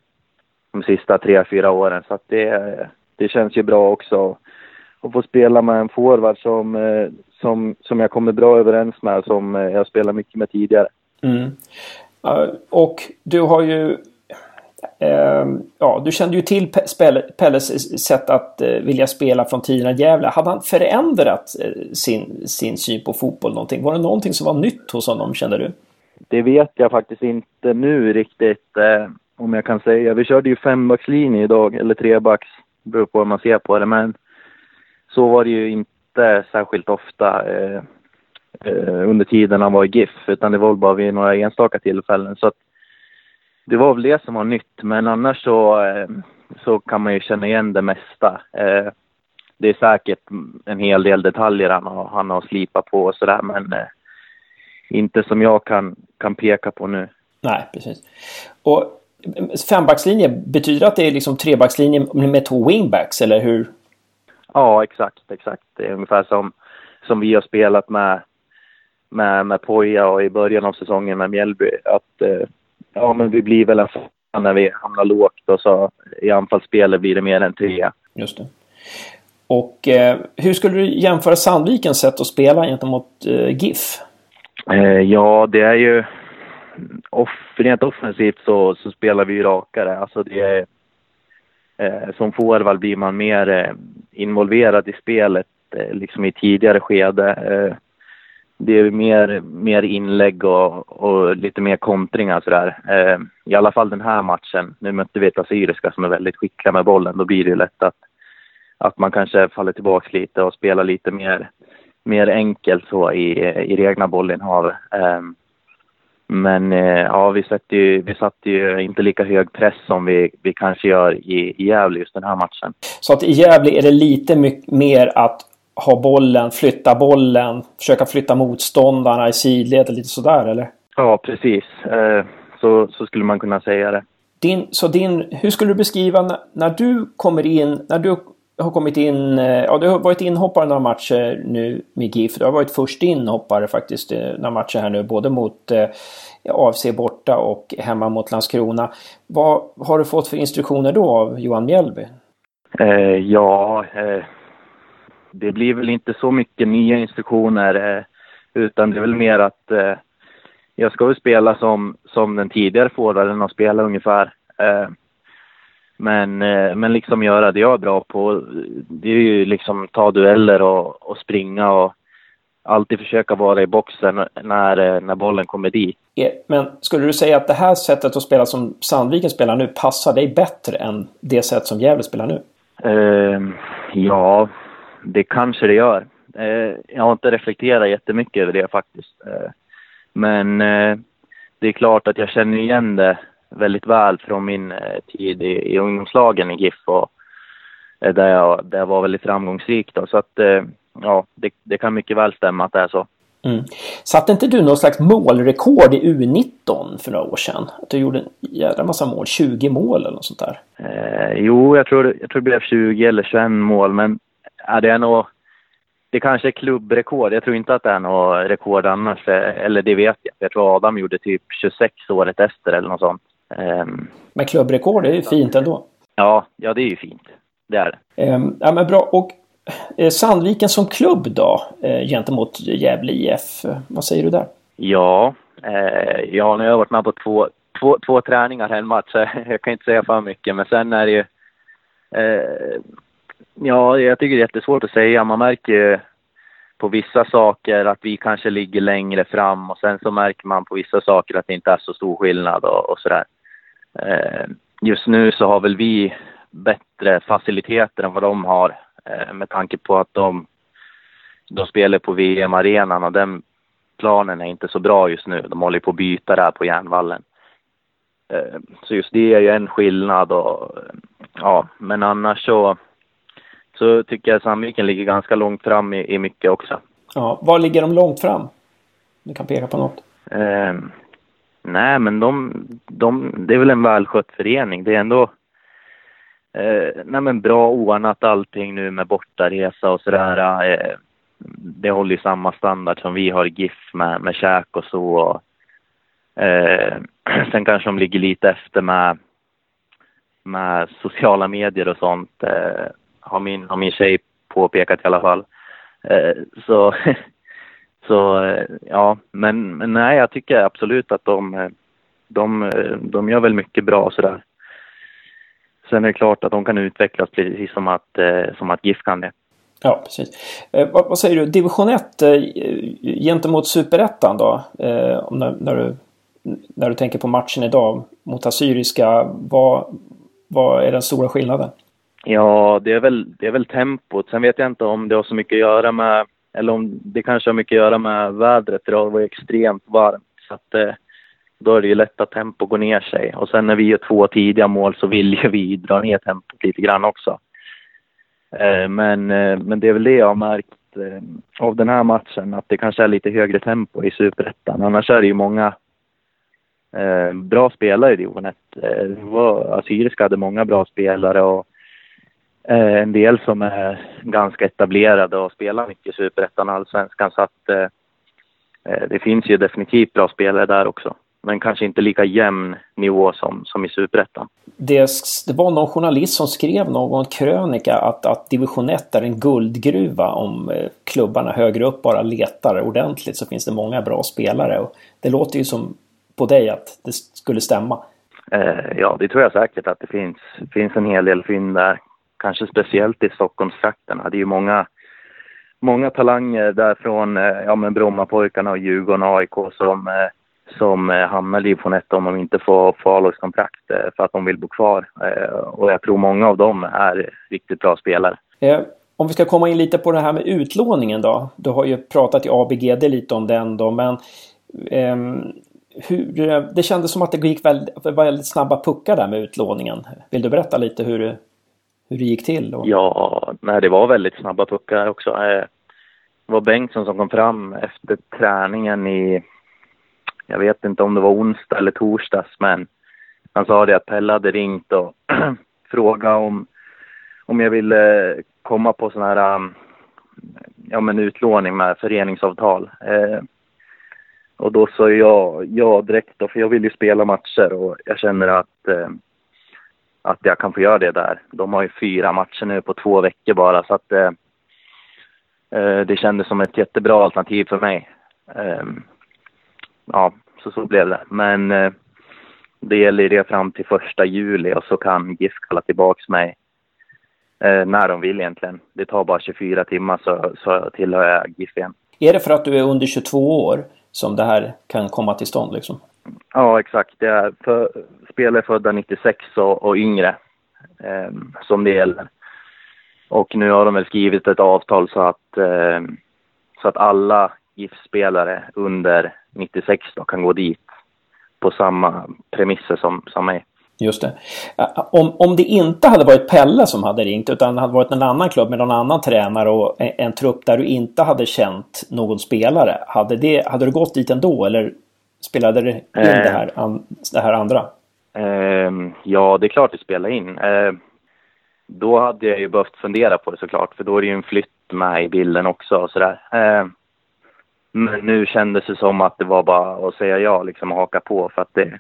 de sista tre, fyra åren. Så det, det känns ju bra också att få spela med en forward som, som, som jag kommer bra överens med, som eh, jag spelat mycket med tidigare. Mm. Och du har ju Eh, ja, du kände ju till Pelles sätt att eh, vilja spela från i Gävle. Hade han förändrat sin, sin syn på fotboll någonting? Var det någonting som var nytt hos honom, kände du? Det vet jag faktiskt inte nu riktigt, om jag kan säga. Vi körde ju fembackslinje idag, eller trebacks, beror på hur man ser på det, men så var det ju inte särskilt ofta eh, eh, under tiden han var i GIF, utan det var bara vid några enstaka tillfällen. Så att det var väl det som var nytt, men annars så, eh, så kan man ju känna igen det mesta. Eh, det är säkert en hel del detaljer han har, han har slipat på och sådär, men eh, inte som jag kan, kan peka på nu. Nej, precis. Och eh, fembackslinje, betyder att det är liksom trebackslinje med två wingbacks, eller hur? Ja, exakt, exakt. Det är ungefär som, som vi har spelat med, med, med Poja och i början av säsongen med Mjällby. Att eh, ja, men vi blir väl en när vi hamnar lågt och så i anfallsspelet blir det mer än trea. Just det. Och eh, hur skulle du jämföra Sandvikens sätt att spela gentemot eh, GIF? Eh, ja, det är ju... Off, rent offensivt så, så spelar vi ju rakare. Alltså det är, Eh, som forward blir man mer eh, involverad i spelet eh, liksom i tidigare skede eh, det är mer, mer inlägg och, och lite mer kontringar sådär. Eh, I alla fall den här matchen. Nu mötte vi ett Assyriska som är väldigt skickliga med bollen. Då blir det lätt att, att man kanske faller tillbaka lite och spelar lite mer, mer enkelt så i, i det egna bollinnehavet. Eh, men eh, ja, vi satte ju, vi satte ju inte lika hög press som vi, vi kanske gör i, i Gävle just den här matchen. Så att i Gävle är det lite mycket mer att ha bollen, flytta bollen, försöka flytta motståndarna i sidled lite sådär eller? Ja, precis. Eh, så, så skulle man kunna säga det. Din, så din, hur skulle du beskriva när, när du kommer in, när du har kommit in, eh, ja du har varit inhoppare några matcher nu med GIF. Du har varit först inhoppare faktiskt eh, några matcher här nu, både mot eh, AFC borta och hemma mot Landskrona. Vad har du fått för instruktioner då av Johan Mjällby? Eh, ja, eh, det blir väl inte så mycket nya instruktioner eh, utan det är väl mer att eh, jag ska väl spela som, som den tidigare forwarden har spelat ungefär. Men, eh, men liksom göra det jag är bra på, det är ju liksom ta dueller och, och springa och alltid försöka vara i boxen när, eh, när bollen kommer dit. Men skulle du säga att det här sättet att spela som Sandviken spelar nu passar dig bättre än det sätt som Gävle spelar nu? Uh, ja, det kanske det gör. Uh, jag har inte reflekterat jättemycket över det faktiskt. Uh, men det är klart att jag känner igen det väldigt väl från min eh, tid i, i ungdomslagen i GIF och eh, där jag, där jag var väldigt framgångsrik. Då. Så att eh, ja, det, det kan mycket väl stämma att det är så. Mm. Satte inte du någon slags målrekord i U19 för några år sedan? Att du gjorde en jävla massa mål, 20 mål eller något sånt där? Eh, jo, jag tror, jag tror det blev 20 eller 21 mål, men ja, det är nog... Det kanske är klubbrekord. Jag tror inte att det är något rekord annars, eller det vet jag. Jag tror Adam gjorde typ 26 året efter eller något sånt. Um, men klubbrekord är ju fint ändå. Ja, ja det är ju fint. Det är det. Um, ja men bra. Och eh, Sandviken som klubb då eh, gentemot Gävle IF. Vad säger du där? Ja, eh, ja nu har jag varit med på två, två, två träningar en match. *laughs* Jag kan inte säga för mycket men sen är det ju Ja, jag tycker det är jättesvårt att säga. Man märker ju på vissa saker att vi kanske ligger längre fram och sen så märker man på vissa saker att det inte är så stor skillnad och, och sådär. Eh, just nu så har väl vi bättre faciliteter än vad de har eh, med tanke på att de, de spelar på VM-arenan och den planen är inte så bra just nu. De håller på att byta där på järnvallen. Eh, så just det är ju en skillnad och ja, men annars så så tycker jag Sandviken ligger ganska långt fram i, i mycket också. Ja, var ligger de långt fram? Du kan peka på något. Nej, men de, de, det är väl en välskött förening. Det är ändå eh, nej, men bra ordnat allting nu med bortaresa och sådär. Eh, det håller ju samma standard som vi har GIF med, med käk och så. Och, eh, *clears throat* sen kanske de ligger lite efter med, med sociala medier och sånt. Eh, har, min, har min tjej påpekat i alla fall. Eh, så *laughs* Så eh, ja, men, men nej, jag tycker absolut att de, eh, de, eh, de gör väl mycket bra sådär. Sen är det klart att de kan utvecklas precis som att, som att GIF kan det. Ja, precis. Eh, vad, vad, säger du, division 1 eh, gentemot superettan då? Eh, när, när, du, när du tänker på matchen idag mot Assyriska, vad, vad är den stora skillnaden? Ja, det är, väl, det är väl tempot. Sen vet jag inte om det har så mycket att göra med eller om det kanske har mycket att göra med vädret. Idag var det extremt varmt. Så att, eh, då är det ju lätt att tempo går ner sig. Och sen när vi gör två tidiga mål så vill ju vi dra ner tempot lite grann också. Eh, men, eh, men det är väl det jag har märkt eh, av den här matchen, att det kanske är lite högre tempo i superettan. Annars är det ju många eh, bra spelare i division 1. Eh, Assyriska hade många bra spelare och en del som är ganska etablerade och spelar mycket i Superettan och Allsvenskan. Så att eh, eh, det finns ju definitivt bra spelare där också. Men kanske inte lika jämn nivå som, som i Superettan. Det, det var någon journalist som skrev någon krönika att, att division 1 är en guldgruva om klubbarna högre upp bara letar ordentligt så finns det många bra spelare. Och det låter ju som på dig att det skulle stämma. Eh, ja, det tror jag säkert att det finns, finns en hel del fynd där kanske speciellt i Stockholmstrakterna. Det är ju många, många talanger därifrån, från eh, ja men Brommapojkarna och Djurgården och AIK som, eh, som eh, hamnar i division 1 om de inte får, får A-lagskontrakt för att de vill bo kvar. Och jag tror många av dem är riktigt bra spelare. Om vi ska komma in lite på det här med utlåningen då. Du har ju pratat i ABGD lite om den då, men ehm, eh, hur, det kändes som att det gick väldigt, väldigt snabba puckar där med utlåningen. Vill du berätta lite hur, hur det gick till? Och... Ja, nej, det var väldigt snabba puckar också. Eh, det var Bengtsson som kom fram efter träningen i, jag vet inte om det var onsdag eller torsdags, men han sa det att Pelle hade ringt och *clears throat* frågat om, om jag ville komma på sån här um, ja, men utlåning med föreningsavtal. Eh, och då sa jag ja direkt då, för jag vill ju spela matcher och jag känner att, eh, att jag kan få göra det där. De har ju fyra matcher nu på två veckor bara så att eh, eh det kändes som ett jättebra alternativ för mig. Eh, ja, så så blev det. Men eh, det gäller det fram till första juli och så kan GIF kalla tillbaks mig eh, när de vill egentligen. Det tar bara 24 timmar så, så tillhör jag GIF igen. Är det för att du är under 22 år som det här kan komma till stånd liksom? Ja, exakt. Det är för spelare födda 96 och, och yngre eh, som det gäller. Och nu har de väl skrivit ett avtal så att, eh, så att alla GIF-spelare under 96 då kan gå dit på samma premisser som, som mig. Just det. Om, om det inte hade varit Pelle som hade ringt utan det hade varit en annan klubb med någon annan tränare och en, en trupp där du inte hade känt någon spelare. Hade, det, hade du gått dit ändå eller spelade det in eh, det, här, an, det här andra? Eh, ja, det är klart det spelar in. Eh, då hade jag ju behövt fundera på det såklart för då är det ju en flytt med i bilden också och sådär. Eh, men nu kändes det som att det var bara att säga ja liksom och haka på för att det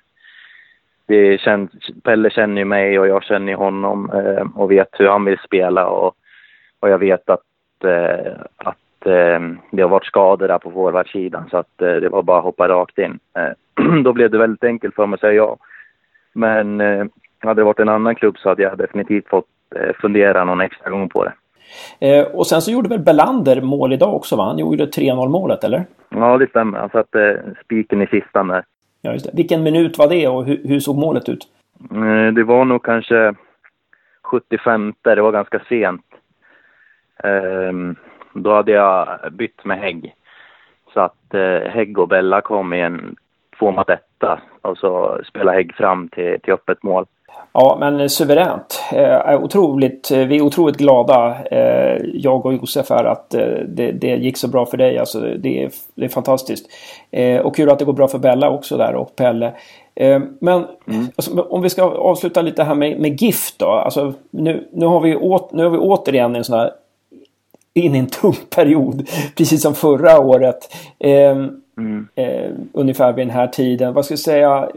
det känns, Pelle känner ju mig och jag känner ju honom eh, och vet hur han vill spela och, och jag vet att, eh, att eh, det har varit skador där på forwardsidan så att eh, det var bara att hoppa rakt in. Eh, *clears throat* då blev det väldigt enkelt för mig att säga ja. Men eh, hade det varit en annan klubb så hade jag definitivt fått fundera någon extra gång på det. Eh, och sen så gjorde väl Belander mål idag också va? Han gjorde 3-0 målet eller? Ja det stämmer. Han satte spiken i kistan där. Ja, just det. Vilken minut var det och hur, hur såg målet ut? Eh, det var nog kanske 75, det var ganska sent. Då hade jag bytt med Hägg. Så att eh, Hägg och Bella kom i en två mot etta och så spelade Hägg fram till, till öppet mål. Ja, men suveränt. Eh, otroligt, vi är otroligt glada, eh, jag och Josef här, att eh, det, det, gick så bra för dig. Alltså, det, är, det är fantastiskt. Eh, och kul att det går bra för Bella också där och Pelle. Eh, men mm. alltså, om vi ska avsluta lite här med, med GIF då. Alltså, nu, nu, har vi åt, nu har vi återigen en sån här in i en tung *laughs* period. Precis som förra året. Eh, mm. ungefär vid den här tiden. Vad ska jag säga?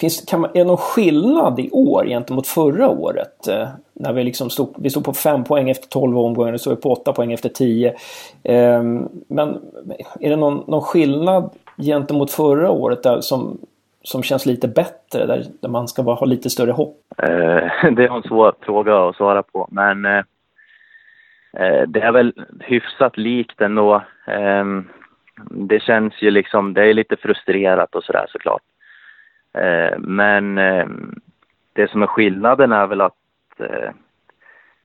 Finns, kan man, är det någon skillnad i år gentemot förra året? Eh, när vi liksom stod, vi stod på 5 poäng efter 12 omgångar, nu står vi på 8 poäng efter 10. Eh, men är det någon, någon skillnad gentemot förra året där som, som känns lite bättre, där, där man ska bara ha lite större hopp? Eh, *laughs* det är en svår fråga att svara på, men eh, eh Eh, det är väl hyfsat likt ändå. Ehm, det känns ju liksom, det är lite frustrerat och sådär såklart. Eh, men ehm, det som är skillnaden är väl att, eh,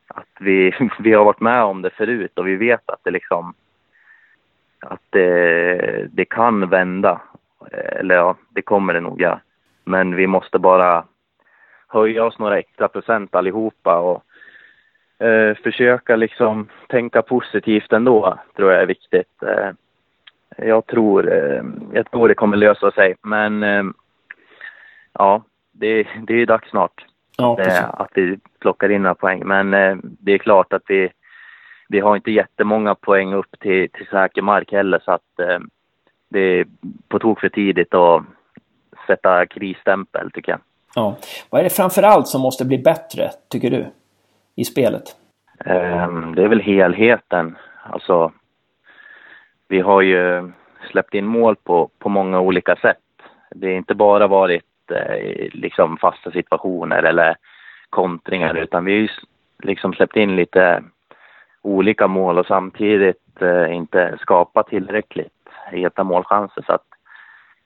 att vi, *laughs* vi har varit med om det förut och vi vet att det liksom att det, det kan vända. Eller ja, det kommer det nog ja. Men vi måste bara höja oss några extra procent allihopa och eh, försöka liksom tänka positivt ändå, tror jag är viktigt. Eh, jag tror, eh, jag tror det kommer lösa sig, men ja, det, det är dags snart. Ja, eh, att vi plockar in några poäng. Men eh, det är klart att vi, vi har inte jättemånga poäng upp till, till säker mark heller så att eh, det är på tok för tidigt att sätta krisstämpel tycker jag. Ja. Vad är det framför allt som måste bli bättre, tycker du, i spelet? Ehm, det är väl helheten. Alltså, vi har ju släppt in mål på, på många olika sätt. Det har inte bara varit eh, liksom fasta situationer eller kontringar utan vi har liksom släppt in lite olika mål och samtidigt eh, inte skapat tillräckligt heta målchanser så att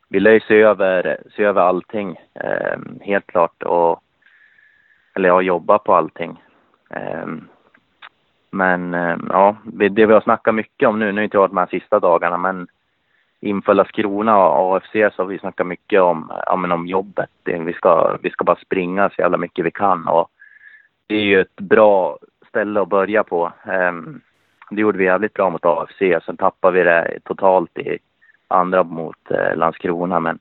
vi lär se över, se över allting ehm, helt klart och eller ja, jobba på allting. Ehm, men ehm, ja, det vi har snackat mycket om nu, nu har inte jag varit med de sista dagarna men inför Landskrona och AFC så har vi snackat mycket om, ja, om jobbet. Vi ska, vi ska bara springa så jävla mycket vi kan och det är ju ett bra ställe att börja på. Ehm, det gjorde vi jävligt bra mot AFC, sen tappade vi det totalt i andra mot eh, Landskrona. Men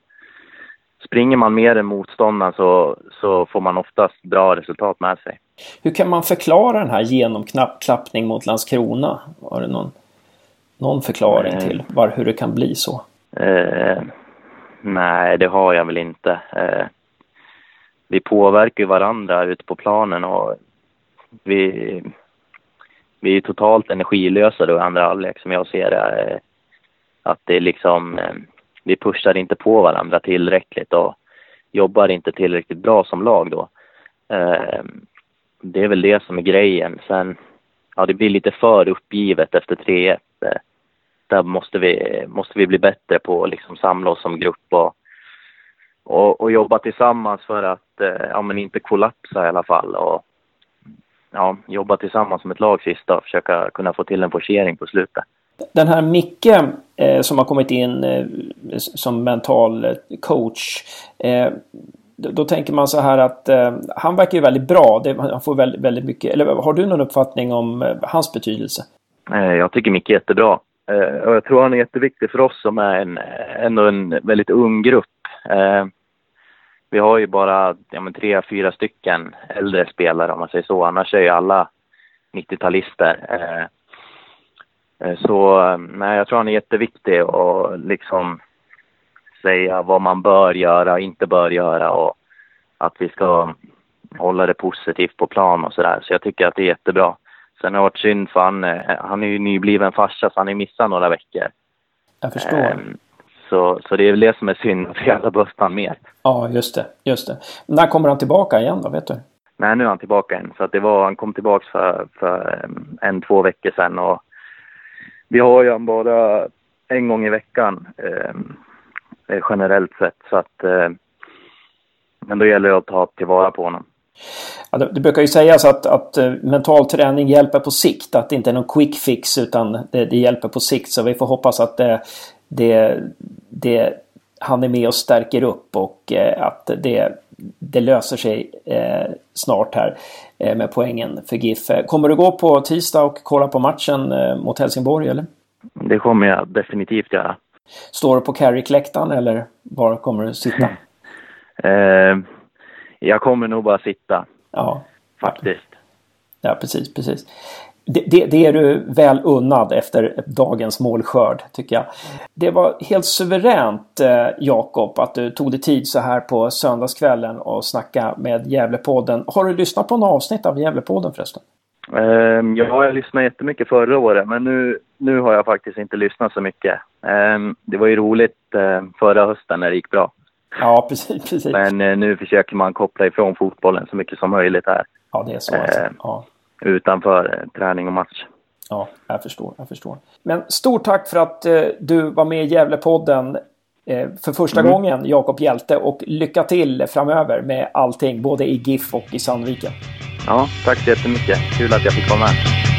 springer man mer än motståndaren så, så får man oftast bra resultat med sig. Hur kan man förklara den här genomklappning mot Landskrona? Har du någon, någon förklaring till var, hur det kan bli så? Eh, nej, det har jag väl inte. Eh, vi påverkar ju varandra ute på planen och vi, vi är totalt energilösa då i andra halvlek som jag ser det. Eh, att det är liksom, eh, vi pushar inte på varandra tillräckligt och jobbar inte tillräckligt bra som lag då. Ehm, det är väl det som är grejen. Sen, ja det blir lite för uppgivet efter 3-1. Eh, där måste vi, måste vi bli bättre på att liksom samla oss som grupp och, och, och jobba tillsammans för att eh, ja, men inte kollapsa i alla fall. Och, ja, jobba tillsammans som ett lag sista och försöka kunna få till en forcering på slutet. Den här Micke eh, som har kommit in eh, som mental eh, coach. Eh, då, då, tänker man så här att eh, han verkar ju väldigt bra. Det, han får väldigt, väldigt mycket. Eller har du någon uppfattning om eh, hans betydelse? Eh, jag tycker Micke är jättebra. Eh, och jag tror han är jätteviktig för oss som är en, ändå en väldigt ung grupp. Vi har ju bara ja, men tre, fyra stycken äldre spelare om man säger så. Annars är ju alla 90-talister. Eh, så nej, jag tror han är jätteviktig och liksom säga vad man bör göra och inte bör göra och att vi ska hålla det positivt på plan och sådär. Så jag tycker att det är jättebra. Sen har det varit synd för han, eh, han är ju nybliven farsa så han har missat några veckor. Jag förstår. Um, så, så det är väl det som är synd, för hade behövt han mer. Ja, just det. Just det. När kommer han tillbaka igen då, vet du? Nej, nu är han tillbaka igen. Så att det var, han kom tillbaka för, för en, två veckor sedan och vi har ju han bara en gång i veckan ehm, eh, generellt sett. Så att, eh, men då gäller det att ta tillvara på honom. Ja, det, det, brukar ju sägas att, att eh, mental träning hjälper på sikt. Att det inte är någon quick fix utan det, det hjälper på sikt. Så vi får hoppas att det, det, det han är med och stärker upp och eh, att det, det löser sig uh, snart här med poängen för GIF. Kommer du gå på tisdag och kolla på matchen mot Helsingborg eller? Det kommer jag definitivt göra. Står du på Carrick-läktaren eller var kommer du sitta? *laughs* Jag kommer nog bara sitta. Ja. Faktiskt. Ja, precis, precis. Det, det, det, är du väl unnad efter dagens målskörd, tycker jag. Det var helt suveränt, eh, Jakob, att du tog dig tid så här på söndagskvällen och snacka med Gävlepodden. Har du lyssnat på något avsnitt av Gävlepodden förresten? Um, ja, jag lyssnade jättemycket förra året, men nu, nu har jag faktiskt inte lyssnat så mycket. Um, det var ju roligt uh, förra hösten när det gick bra. Ja, precis. precis. Men eh, nu försöker man koppla ifrån fotbollen så mycket som möjligt här. Ja, det är så. Alltså. Eh, ja. Utanför eh, träning och match. Ja, jag förstår. Jag förstår. Men stort tack för att eh, du var med i Gävlepodden eh, för första mm. gången, Jakob Hjälte. Och lycka till framöver med allting, både i GIF och i Sandviken. Ja, tack så jättemycket. Kul att jag fick komma här.